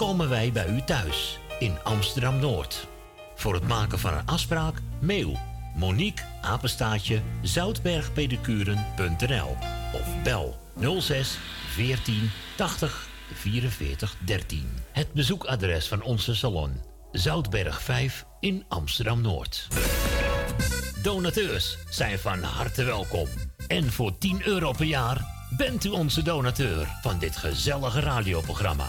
komen wij bij u thuis in Amsterdam Noord. Voor het maken van een afspraak, mail Monique Apenstaatje zoutbergpedicuren.nl of bel 06 14 80 44 13. Het bezoekadres van onze salon Zoutberg 5 in Amsterdam Noord. Donateurs zijn van harte welkom. En voor 10 euro per jaar bent u onze donateur van dit gezellige radioprogramma.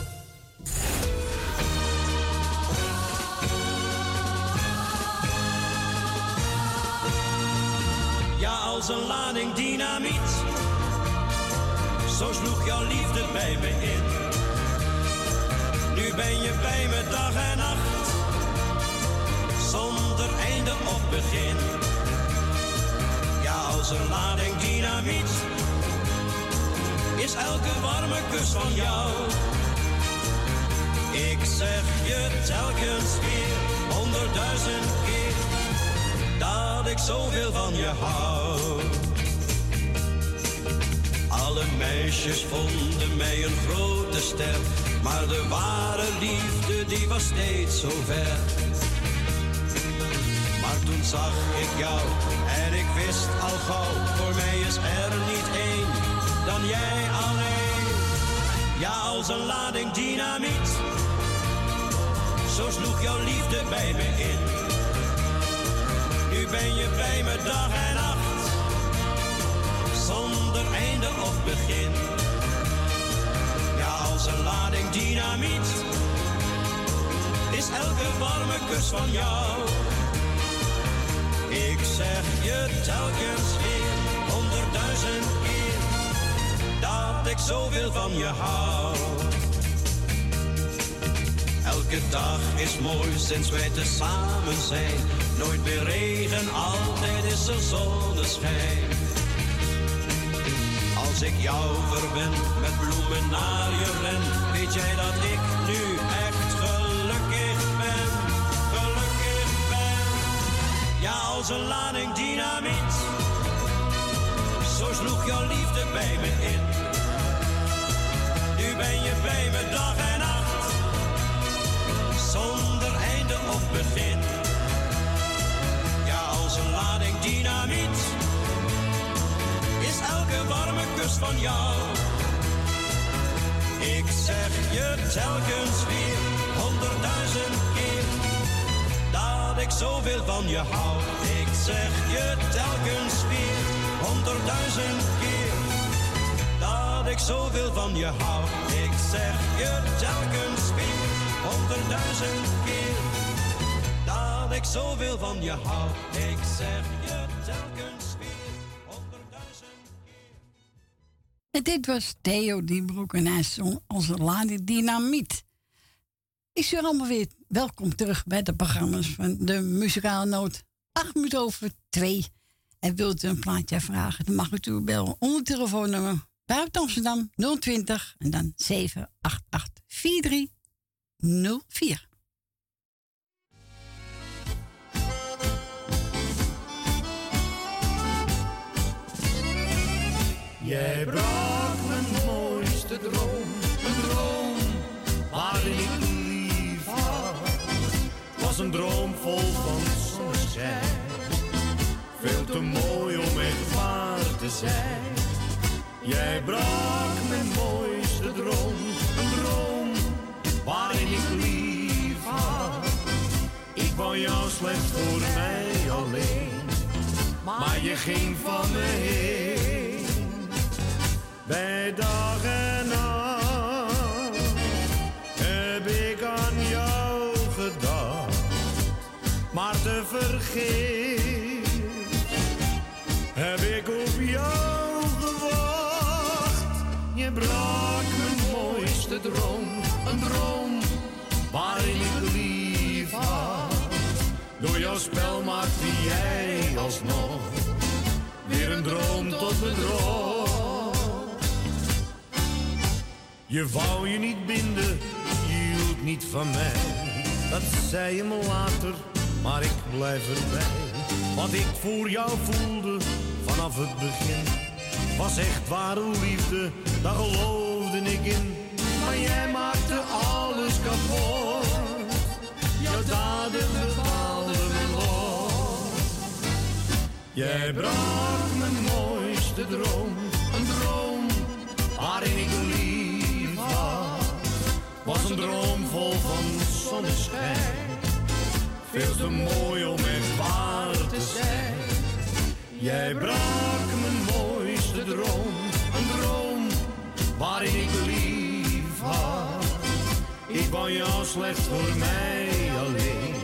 Als een lading dynamiet. Zo sloeg jouw liefde bij me in. Nu ben je bij me dag en nacht. Zonder einde of begin. Ja, als een lading dynamiet. Is elke warme kus van jou. Ik zeg je telkens weer, honderdduizend keer, dat ik zoveel van je hou. Alle meisjes vonden mij een grote ster, maar de ware liefde die was steeds zo ver. Maar toen zag ik jou en ik wist al gauw, voor mij is er niet één dan jij alleen. Ja, als een lading dynamiet, zo sloeg jouw liefde bij me in. Nu ben je bij me dag en nacht, zonder einde of begin. Ja, als een lading dynamiet, is elke warme kus van jou. Ik zeg je telkens weer, honderdduizend keer, dat ik zoveel van je hou. Elke dag is mooi sinds wij tezamen zijn. Nooit meer regen, altijd is er zonneschijn. Als ik jou verben, met bloemen naar je ren, weet jij dat ik nu echt gelukkig ben. Gelukkig ben. Ja, als een lading dynamiet. Zo sloeg jouw liefde bij me in. Nu ben je bij me dag en nacht. Zonder einde of begin. Elke kus van jou. Ik zeg je telkens weer, honderdduizend keer, dat ik zoveel van je hou. Ik zeg je telkens weer, honderdduizend keer, dat ik zoveel van je hou. Ik zeg je telkens weer, honderdduizend keer, dat ik zoveel van je hou. Ik zeg je telkens En dit was Theo Diebroek en hij zong onze Ladi Dynamiet. Ik zeg allemaal weer welkom terug bij de programma's van de Muzikale Noot. 8 minuten over 2. En wilt u een plaatje vragen, dan mag u toe onder telefoonnummer buiten Amsterdam 020 en dan 788 4304. Jij brak mijn mooiste droom, een droom waarin ik lief had. Was een droom vol van zonneschijn, veel te mooi om echt waar te zijn. Jij brak mijn mooiste droom, een droom waarin ik lief had. Ik wou jou slechts voor mij alleen, maar je ging van me heen. Heb ik op jou gewacht. Je brak mijn mooiste droom, een droom waarin ik lief. Door jouw spel maakte jij alsnog weer een droom tot bedrog. Je wou je niet binden, je hield niet van mij. Dat zei je me later, maar ik blijf erbij. Wat ik voor jou voelde vanaf het begin, was echt ware liefde, daar geloofde ik in. Maar jij maakte alles kapot, jouw daden bepaalden mijn lot. Jij brak mijn mooiste droom, een droom waarin ik lief had. Was een droom vol van zonneschijn, veel te mooi om echt waar te zijn. Jij brak mijn mooiste droom, een droom waarin ik lief had. Ik wou jou slechts voor mij alleen,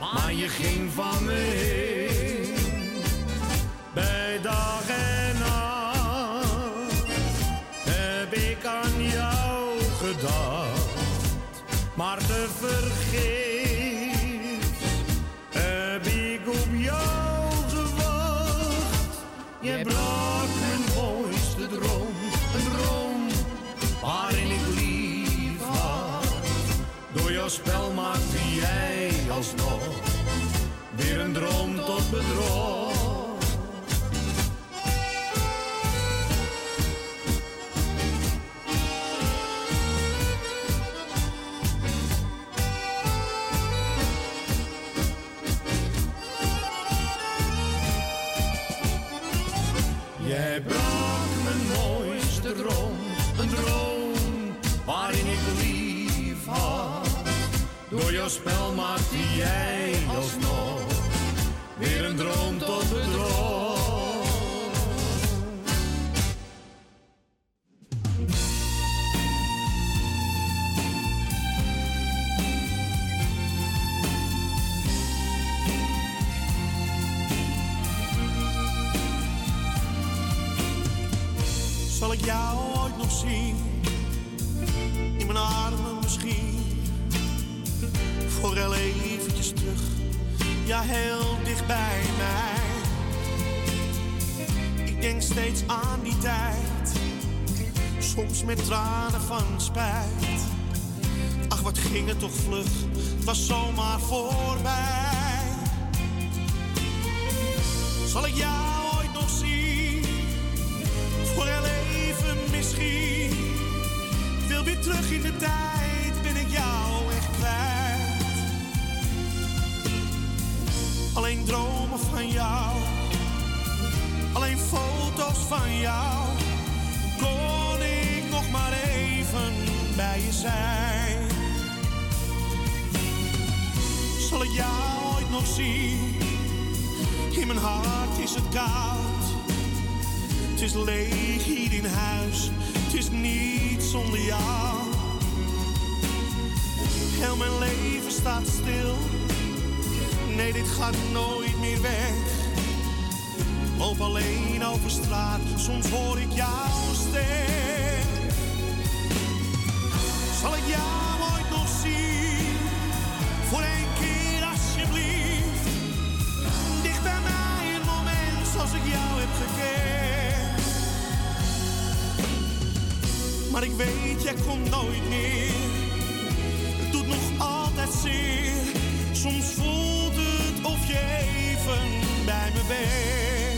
maar je ging van me heen. Bij dag en nacht heb ik aan jou gedacht, maar te vergeefs jouw spel maakte jij alsnog weer een droom tot bedrog. Spel maakte jij alsnog weer een droom tot bedrog. Zal ik jou ooit nog zien? In mijn armen misschien. Voor heel eventjes terug. Ja, heel dicht bij mij. Ik denk steeds aan die tijd. Soms met tranen van spijt. Ach, wat ging het toch vlug. Het was zomaar voorbij. Zal ik jou ooit nog zien? voor heel even misschien. Ik wil weer terug in de tijd, van jou, alleen foto's van jou. nog maar even bij je zijn. Zal ik jou ooit nog zien? In mijn hart is het koud. Het is leeg hier in huis. Het is niet zonder jou. Heel mijn leven staat stil. Nee, dit gaat nooit weg. Loop alleen over straat, soms hoor ik jouw stem. Zal ik jou ooit nog zien? Voor één keer alsjeblieft. Dicht bij mij een moment zoals ik jou heb gekend. Maar ik weet, jij komt nooit meer. Het doet nog altijd zeer. Soms voelt het of je bij me bent.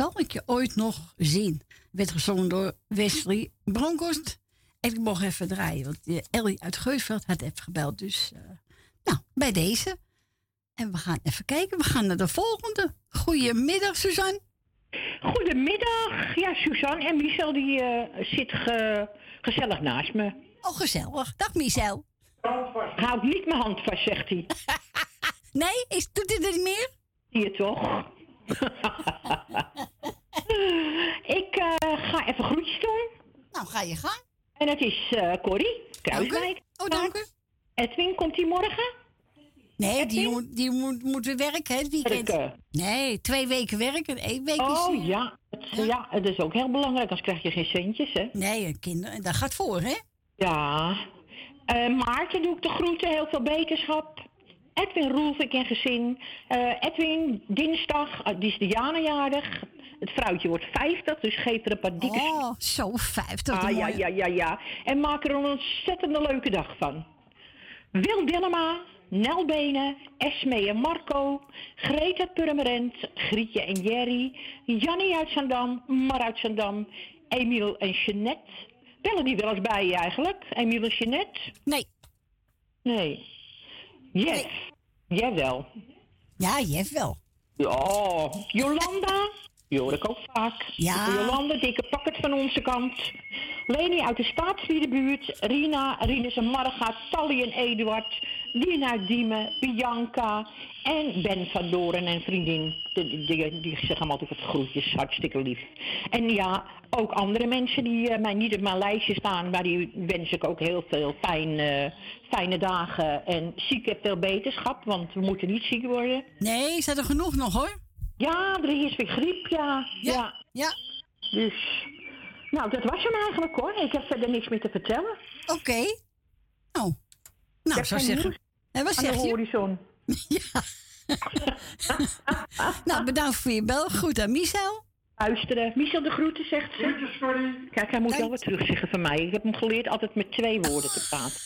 Zal ik je ooit nog zien? Werd gezongen door Wesley Bronkhorst. En ik mocht even draaien, want Ellie uit Geusveld had even gebeld. Dus, eh, nou, bij deze. En we gaan even kijken. We gaan naar de volgende. Goedemiddag, Suzanne. Goedemiddag. Ja, Suzanne en Michel die eh, zit ge- gezellig naast me. Oh, gezellig. Dag, Michel. Houd niet mijn hand vast, zegt hij. nee, is, doet hij dat niet meer? Zie je toch? Ik eh, ga even groetjes doen. Nou, ga je gang. En het is eh Corrie, Kruiswijk. Oh, dank u. Edwin, komt hij morgen? Nee, die, moet, die moet, moet weer werken, hè, het weekend. Werken. Nee, twee weken werken, één week is... Oh ja. Het, ja. het is ook heel belangrijk, anders krijg je geen centjes, hè? Nee, kinderen, dat gaat voor, hè? Ja. Eh, Maarten doe ik de groeten, heel veel beterschap. Edwin Roelvik en gezin. Eh, Edwin, dinsdag, eh, die is de Jana-jarig. Het vrouwtje wordt 50, dus geef er een paar dikke... Oh, zo 50. Ah, ja, ja, ja, ja. En maak er een ontzettende leuke dag van. Wil Dillema, Nel Benen, Esme en Marco, Greta Purmerend, Grietje en Jerry, Jannie uit Zandam, Mar uit Zandam, Emiel en Jeanette. Bellen die wel eens bij je eigenlijk, Emiel en Jeanette? Nee. Nee. Jeff. Jawel. Ja, Jeff wel. Ja, Jolanda. Die hoor ik ook vaak. Ja. Jolanda, dikke pakket van onze kant. Leni uit de Staatsvierdebuurt. Rina, Rinus en Marga, Tally en Eduard. Dina uit Diemen, Bianca en Ben van Doren en vriendin. Die, die, die zeggen altijd wat groetjes, hartstikke lief. En ja, ook andere mensen die eh, mij niet op mijn lijstje staan, maar die wens ik ook heel veel fijn, eh, fijne dagen. En ziek heb veel beterschap, want we moeten niet ziek worden. Nee, staat er genoeg nog hoor. Ja, er is weer griep, ja. Ja. ja. Dus, nou, dat was hem eigenlijk hoor. Ik heb verder niks meer te vertellen. Oké. Nou, nou, Ik zou zeggen. En wat aan de zeg je? horizon. Nou, bedankt voor je bel. Goed aan Michel. Luisteren. Michel de groeten, zegt ze. Kijk, hij moet wel wat terugzeggen van mij. Ik heb hem geleerd altijd met twee woorden te praten.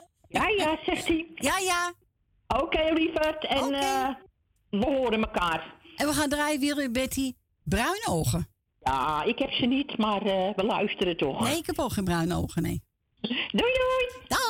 Ja, ja, zegt hij. Ja, ja. Oké, lieverd. En eh, we horen elkaar. En we gaan draaien weer Betty bruine ogen. Ja, ik heb ze niet, maar eh, we luisteren toch. Nee, ik heb ook geen bruine ogen, nee. Doei, doei. Dag.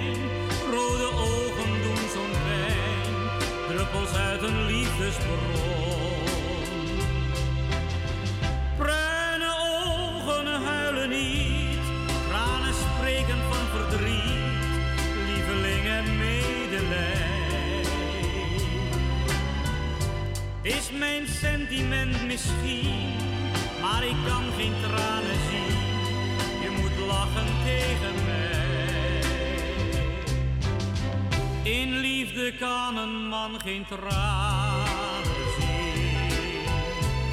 een liefdesbron. Bruine ogen huilen niet, tranen spreken van verdriet, lieveling en medelij. Is mijn sentiment misschien, maar ik kan geen tranen zien. Je moet lachen tegen mij. In liefde kan een man geen tranen zien.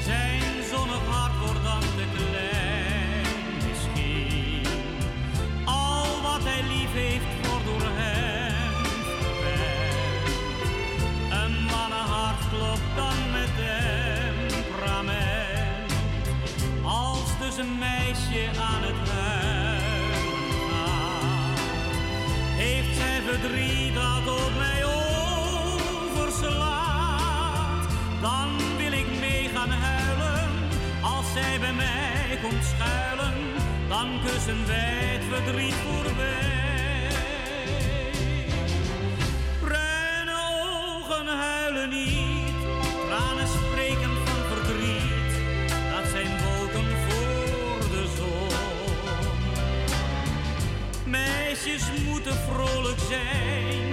Zijn zonnig hart wordt dan te klein misschien. Al wat hij lief heeft wordt door hem verwend. Een mannenhart klopt dan met temperament. Als dus een meisje aan het huilen komt dan kussen wij het verdriet voorbij. Bruine ogen huilen niet, tranen spreken van verdriet. Dat zijn wolken voor de zon. Meisjes moeten vrolijk zijn,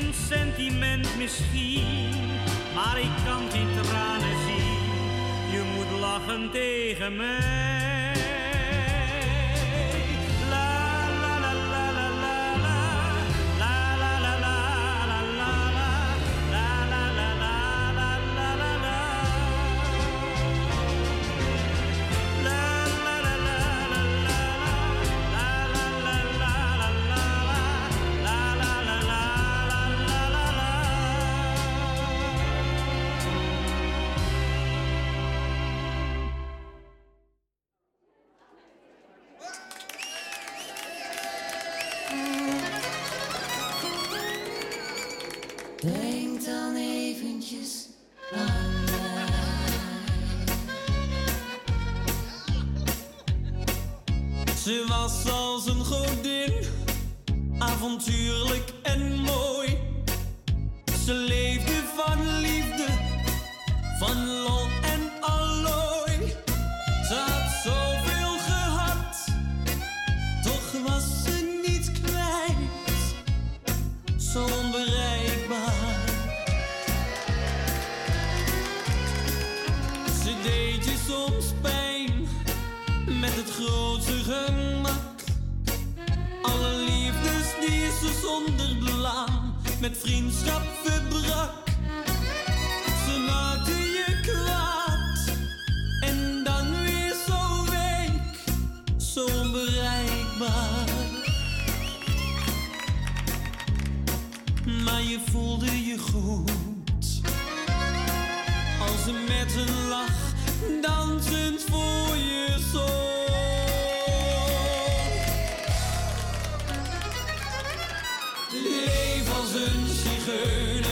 Mijn sentiment misschien, maar ik kan geen tranen zien. Je moet lachen tegen mij. Ze was als een godin, avontuurlijk en mooi. Ze leefde van liefde, van lol en allooi. Belang met vriendschap verbrak. Ze maakte je kwaad en dan weer zo week, zo onbereikbaar. Maar je voelde je goed als ze met een lach dansend voor je zong. Zigeuner,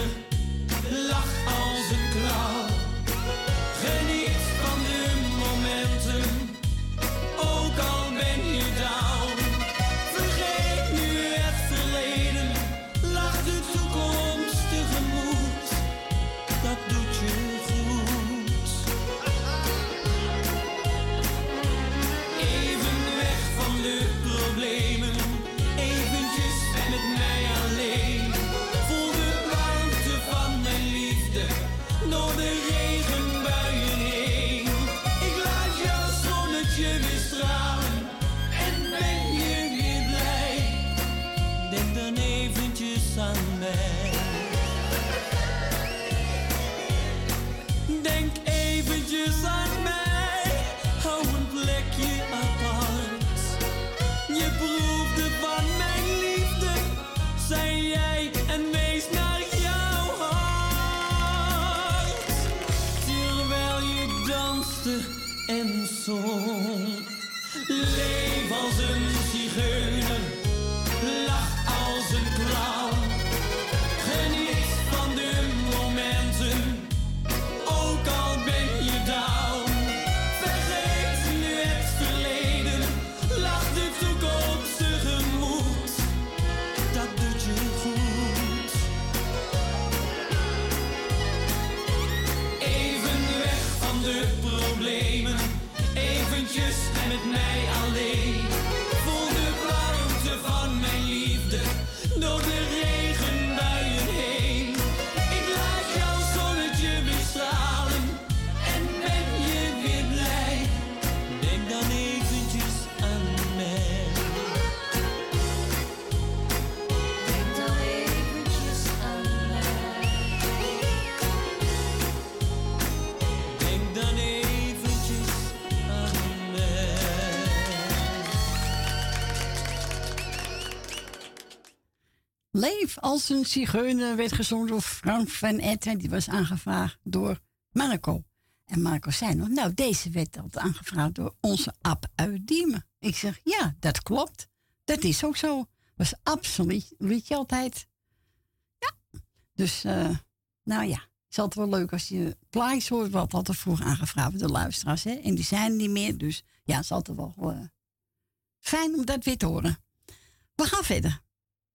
sun Als een zigeuner werd gezongen door Frank van Etten. Die was aangevraagd door Marco. En Marco zei nog, nou, deze werd altijd aangevraagd door onze Ab uit Diemen. Ik zeg, ja, dat klopt. Dat is ook zo. Was absoluut liedje altijd. Ja. Dus, uh, nou ja, het is altijd wel leuk als je plaatjes hoort wat altijd vroeg aangevraagd door de luisteraars. Hè? En die zijn niet meer, dus ja, het is altijd wel uh, fijn om dat weer te horen. We gaan verder.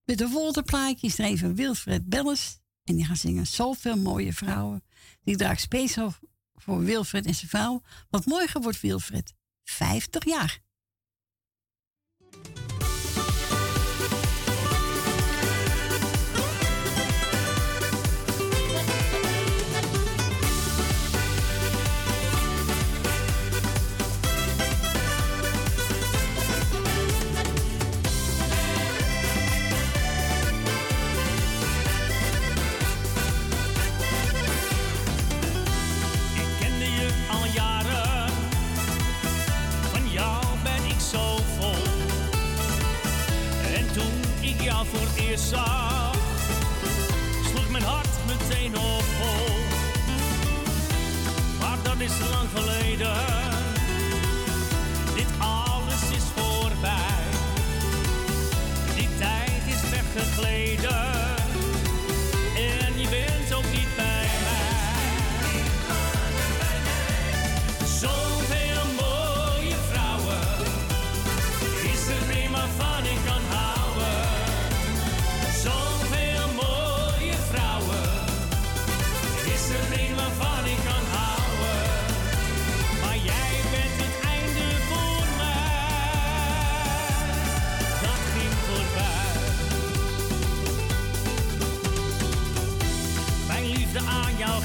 Met de is er even Wilfred Belles. En die gaat zingen Zoveel mooie vrouwen. Die draagt speciaal voor Wilfred en zijn vrouw. Want morgen wordt Wilfred 50 jaar. Zag, sloeg mijn hart meteen op vol. Maar dat is lang geleden,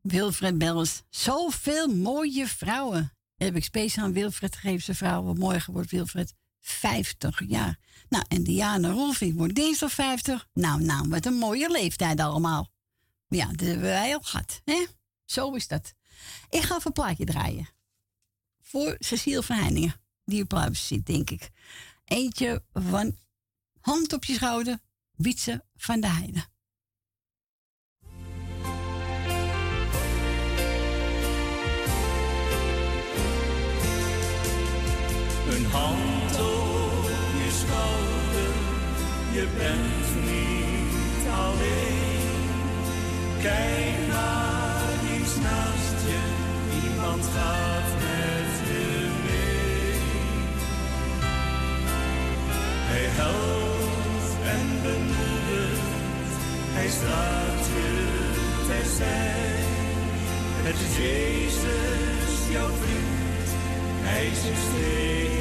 Wilfred Belles. Zoveel mooie vrouwen. Heb ik speciaal aan Wilfred gegeven, zijn vrouw. Morgen wordt Wilfred 50 jaar. Nou, en Diana Rolfing wordt dinsdag 50. Nou, nou, wat een mooie leeftijd allemaal. Ja, dat hebben wij al gehad. Hè? Zo is dat. Ik ga even een plaatje draaien. Voor Cecile van Heiningen. Die op luister zit, denk ik. Eentje van Hand op je schouder. Wietse van de Heide. Hand op je schouder, je bent niet alleen. Kijk naar iets naast je, iemand gaat met je mee. Hij held en bemoedigd. Hij staat je terzij. Het is Jezus, jouw vriend. Hij is je steeds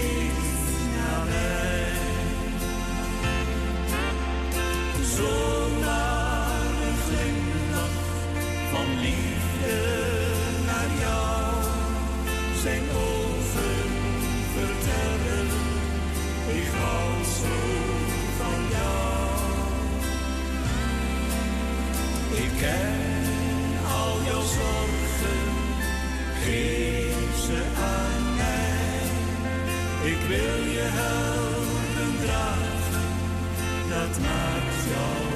Ik wil je helpen dragen, dat maakt jou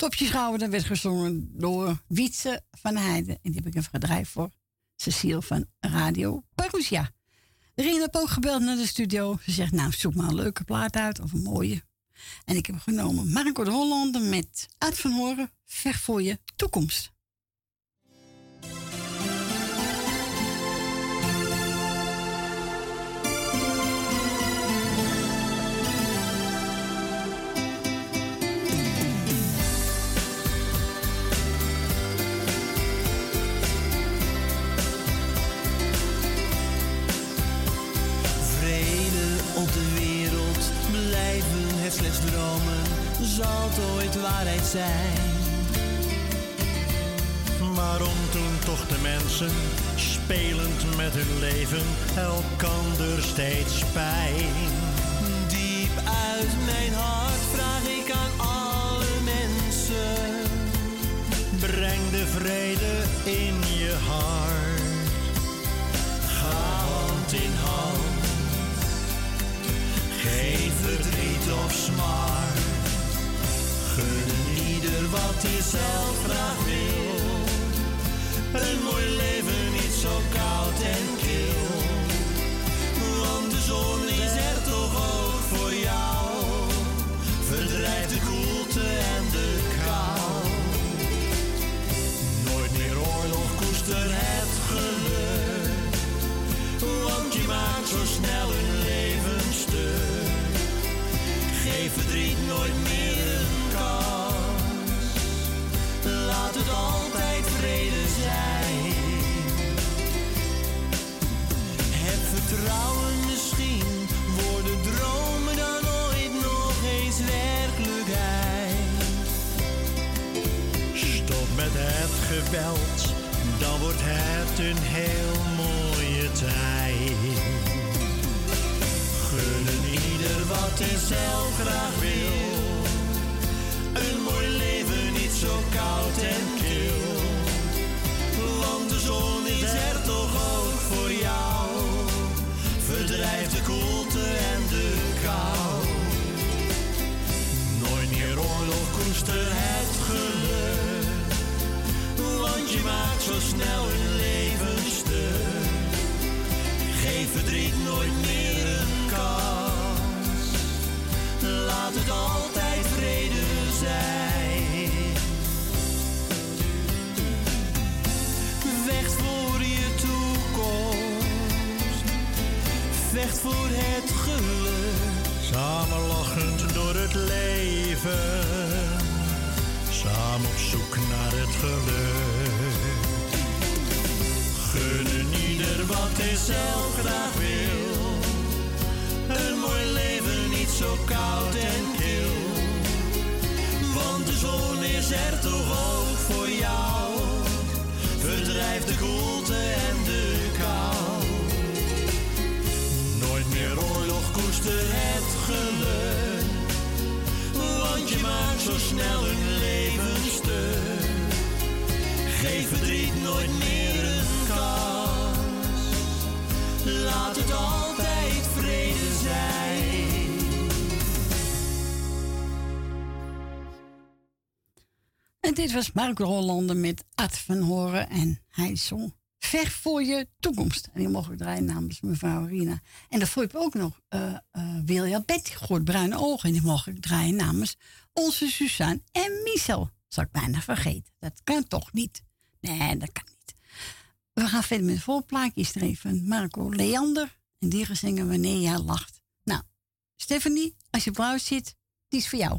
hand op je schouder werd gezongen door Wietse van Heijden. En die heb ik even gedraaid voor Cecile van Radio Parousia. Rien heb ook gebeld naar de studio. Ze zegt, nou, zoek maar een leuke plaat uit of een mooie. En ik heb genomen Marco de Hollander met Uit van Horen, Vecht voor je toekomst. Zal ooit waarheid zijn. Waarom doen toch de mensen, spelend met hun leven, elkander steeds pijn? Diep uit mijn hart vraag ik aan alle mensen. Breng de vrede in je hart. Ga hand in hand. Geen verdriet of smart. Wat hij zelf graag wil. Een mooi leven is er toch ook voor jou. Verdrijf de koelte en de kou. Nooit meer oorlog koester het geluk. Want je maakt zo snel een leven stuk. Geef verdriet nooit meer een kans. Laat het altijd En dit was Marco Hollander met Ad van Horen. En hij zong Ver voor je toekomst. En die mocht ik draaien namens mevrouw Rina. En daarvoor heb ik ook nog uh, uh, Wilja Betty gehoord, Bruine Ogen. En die mocht ik draaien namens onze Suzanne en Michel. Zal ik bijna vergeten. Dat kan toch niet? Nee, dat kan niet. We gaan verder met het. Is er even Marco Leander. En die gaan zingen Wanneer jij lacht. Nou, Stephanie, als je blauw zit, die is voor jou.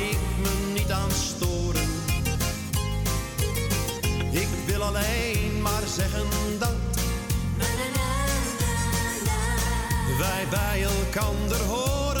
alleen maar zeggen dat wij bij elkander horen.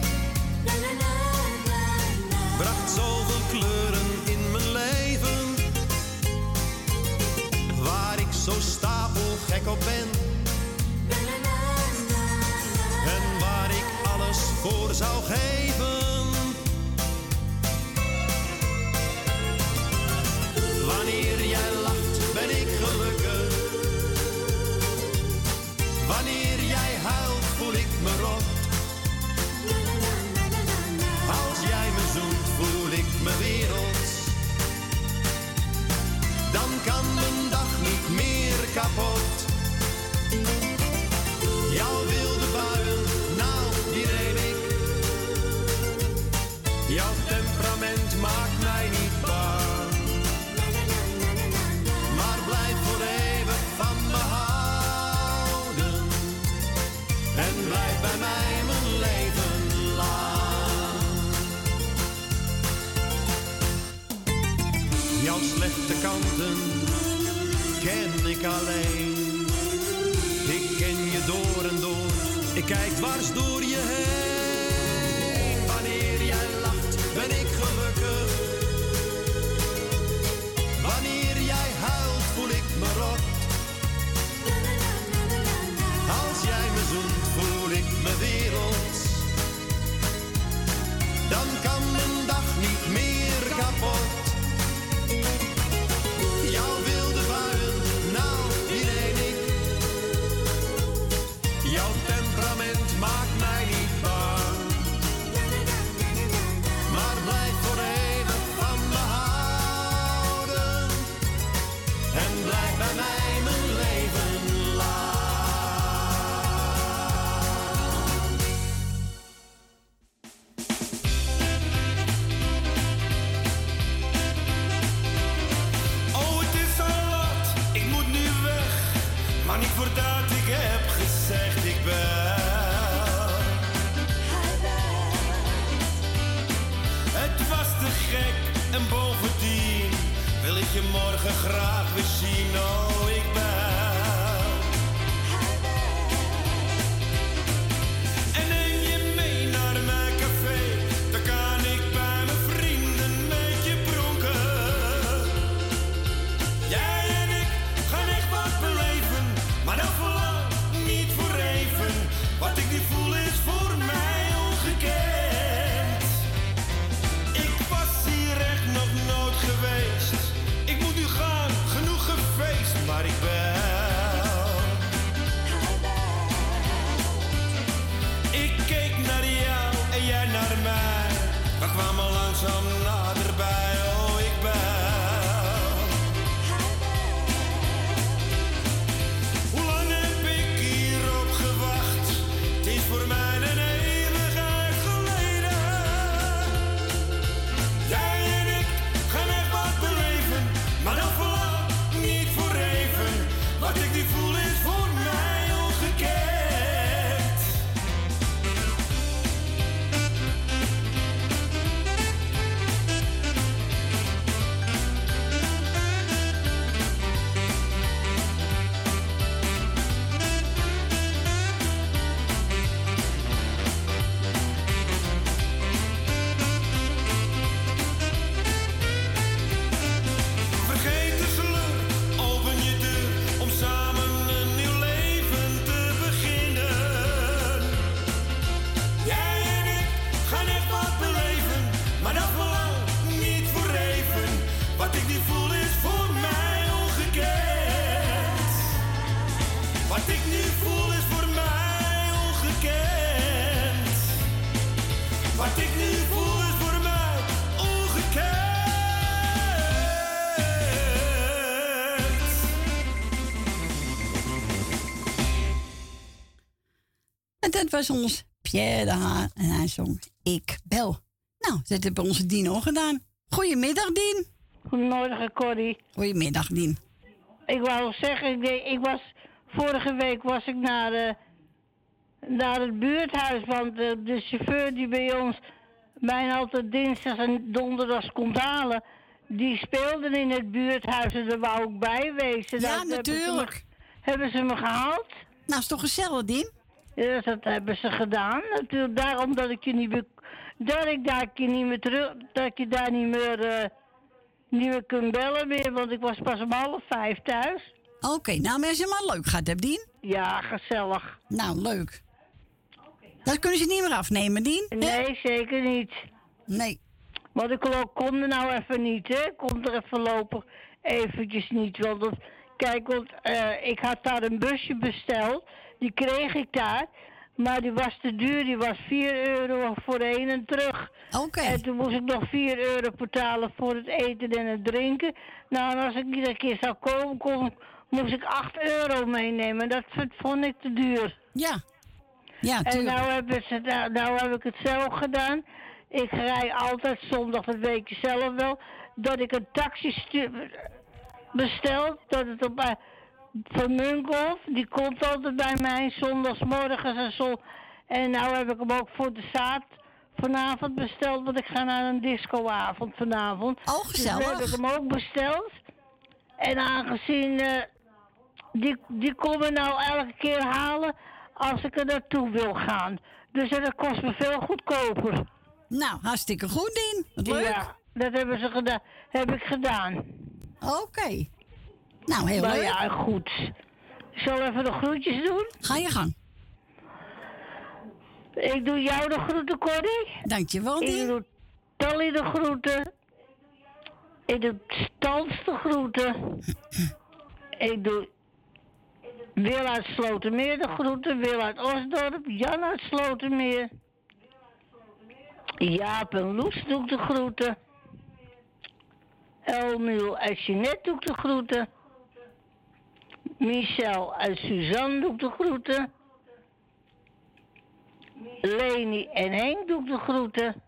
zo stapelgek op ben. En waar ik alles voor zou geven. Bovendien wil ik je morgen graag weer zien. Oh, ik kwamen langzaam naderbij, was ons Pierre de Haan en hij zong Ik Bel. Nou, dat hebben onze Dien ook gedaan. Goedemiddag, Dien. Goedemorgen, Corrie. Goedemiddag, Dien. Ik wou zeggen, ik, deed- ik was, vorige week was ik naar, de, naar het buurthuis, want de, de chauffeur die bij ons bijna altijd dinsdag en donderdags komt halen, die speelde in het buurthuis en daar wou ik bij wezen. Ja, Dat hebben ze me- natuurlijk. Hebben ze me gehaald? Nou, is toch gezellig, Dien? Ja, dat hebben ze gedaan. Natuurlijk, daarom dat ik je niet meer, dat ik daar niet meer terug, dat ik je daar niet meer, eh, niet meer kunt bellen meer, want ik was pas om half vijf thuis. Oké, nou, maar als je maar leuk gaat, hebt Dien? Ja, gezellig. Nou, leuk. Dat kunnen ze niet meer afnemen, Dien? Nee, zeker niet. Nee. Want ik ko- kom er nou even niet, hè. Ik Kom er even voorlopig eventjes niet. Want dat, kijk, want eh, ik had daar een busje besteld. Die kreeg ik daar. Maar die was te duur. Die was 4 euro voor heen en terug. Oké. En toen moest ik nog 4 euro betalen voor het eten en het drinken. Nou, en als ik iedere keer zou komen, kon, moest ik 8 euro meenemen. Dat vond ik te duur. Ja. Ja, En tuurlijk. nou, hebben ze, nou, nou heb ik het zelf gedaan. Ik rij altijd zondag, dat weet je zelf wel, dat ik een taxi bestel. Dat het op van Munkhoff, die komt altijd bij mij zondagsmorgens en zo. En nou heb ik hem ook voor de zaad vanavond besteld, want ik ga naar een discoavond vanavond. Oh, gezellig. Dus heb ik hem ook besteld. En aangezien eh, die, die komen nou elke keer halen als ik er naartoe wil gaan. Dus dat kost me veel goedkoper. Nou, hartstikke goed, Dien. Leuk. Ja, dat hebben ze gedaan. Heb ik gedaan. Oké. Nou, heel leuk. ja, goed. Ik zal even de groetjes doen. Ga je gang. Ik doe jou de groeten, Corrie. Dankjewel, Ik Dien. doe Tally de groeten. Ik doe Stans de groeten. Ik doe Wil uit Slotermeer de groeten. Wil uit Osdorp. Jan uit Slotermeer. Jaap en Loes doe ik de groeten. Elmiel en Jeanette doe ik de groeten. Michel en Suzanne doe de groeten. Leni en Henk doe ik de groeten.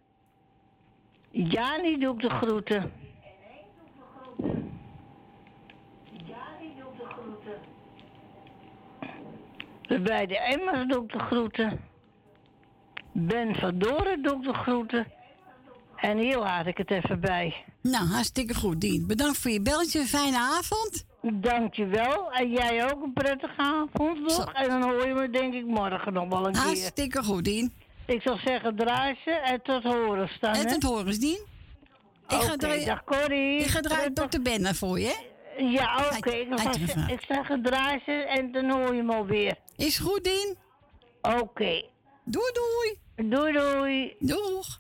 Jani doe ik de groeten. De Emmers doe ik de groeten. Ben van Doren doe ik de groeten. En hier laat ik het even bij. Nou, hartstikke goed, Dien. Bedankt voor je belletje. Fijne avond. Dankjewel. En jij ook een prettige avond nog. En dan hoor je me denk ik morgen nog wel een keer. Hartstikke goed, Dien. Ik zal zeggen draai ze en tot horen staan. En tot horen, Dien. Ik ga draaien- dag Corrie. Ik ga draaien Dr. Benna voor je? Ja, oké. Ik, ga ik zeg gedraai ze en dan hoor je me alweer. Is goed, Dien. Oké. Doei, doei. Doei, doei. Doeg.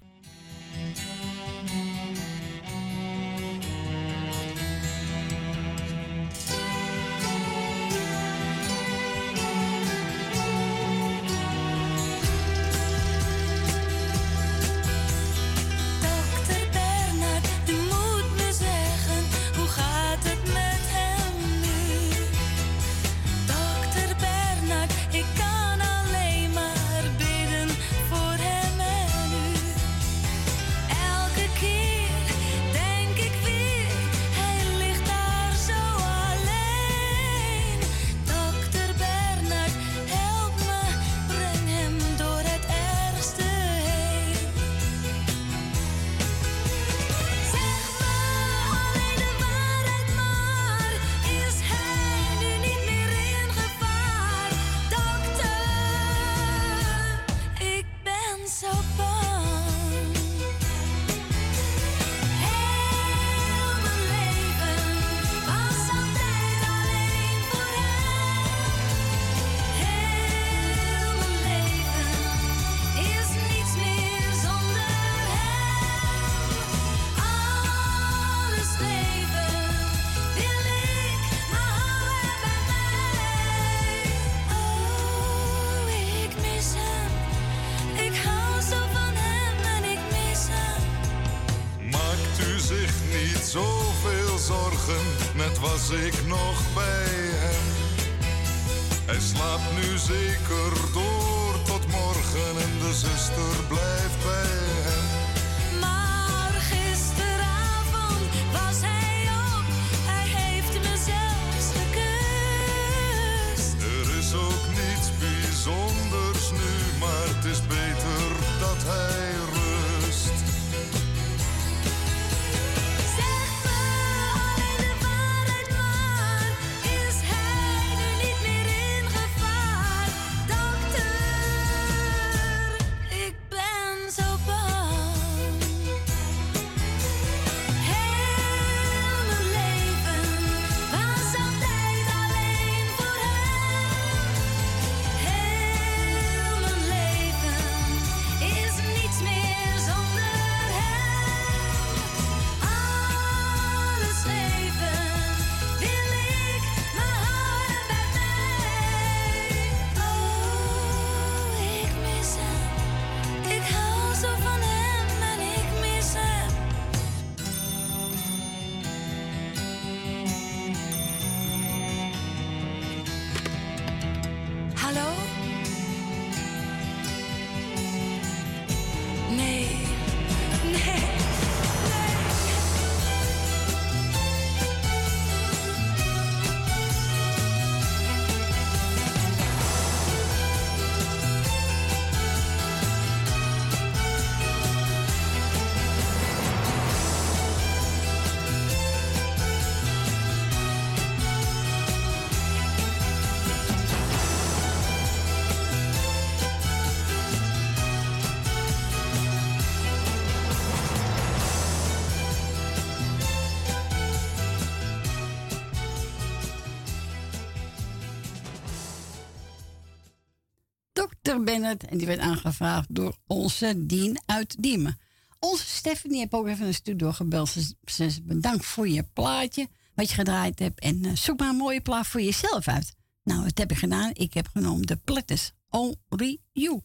Dr. Bennett. En die werd aangevraagd door onze Dien uit Diemen. Onze Stephanie heeft ook even een studio gebeld. Ze zegt bedankt voor je plaatje, wat je gedraaid hebt. En eh, zoek maar een mooie plaat voor jezelf uit. Nou, wat heb ik gedaan? Ik heb genomen de Platters Only You.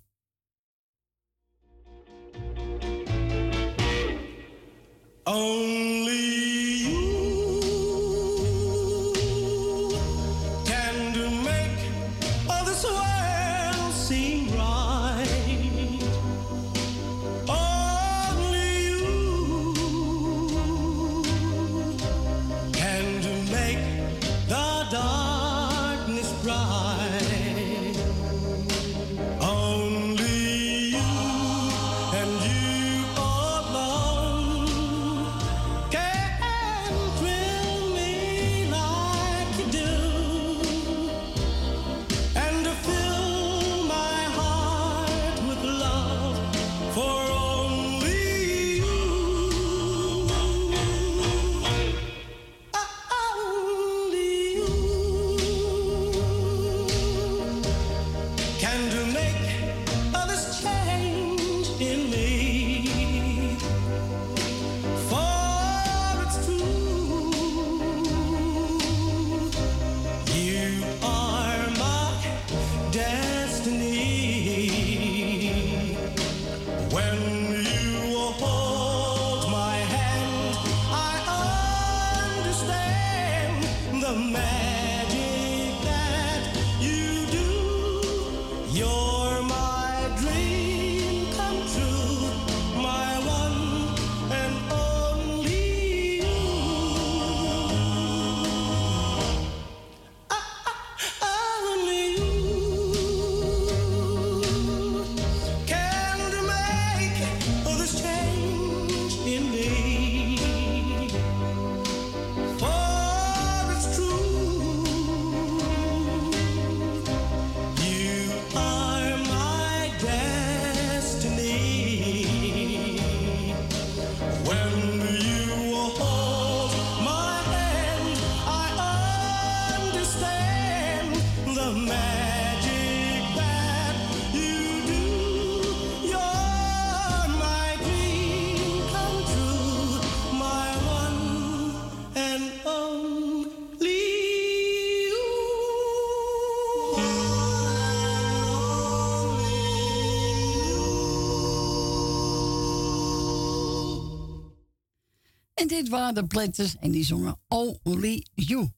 Only man. Dit waren de Platters en die zongen Only You.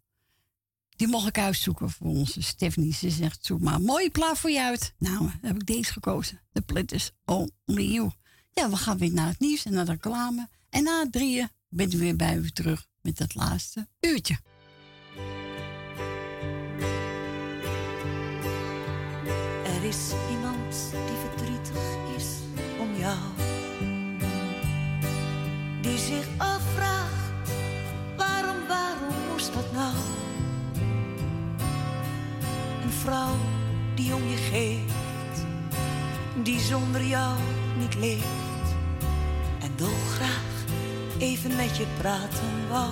Die mocht ik uitzoeken voor onze Stephanie. Ze zegt, zoek maar een mooie plaat voor je uit. Nou, heb ik deze gekozen. De Platters Only You. Ja, we gaan weer naar het nieuws en naar de reclame. En na drieën ben ik weer bij u terug met het laatste uurtje. Er is iemand die zich afvraagt, waarom, waarom moest dat nou? Een vrouw die om je geeft, die zonder jou niet leeft. En dolgraag even met je praten wou.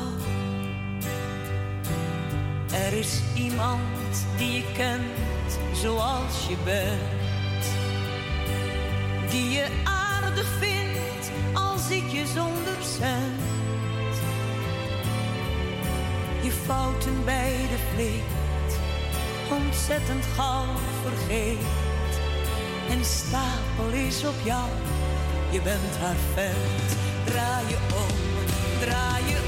Er is iemand die je kent zoals je bent. Die je aardig vindt fouten bij de vleet ontzettend gauw vergeet. En stapel is op jou, je bent haar vent. Draai je om, draai je om.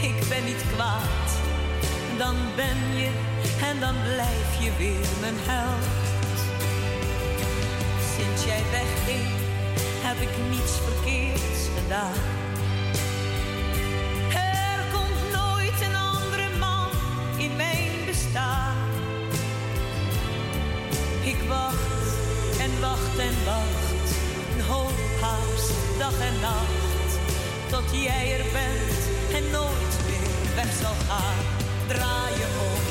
ik ben niet kwaad. Dan ben je en dan blijf je weer mijn held. Sinds jij wegging heb ik niets verkeerds gedaan. Er komt nooit een andere man in mijn bestaan. Ik wacht en wacht en wacht, een hoop haast dag en nacht, tot jij er bent en nooit weg zal gaan. Draai je om.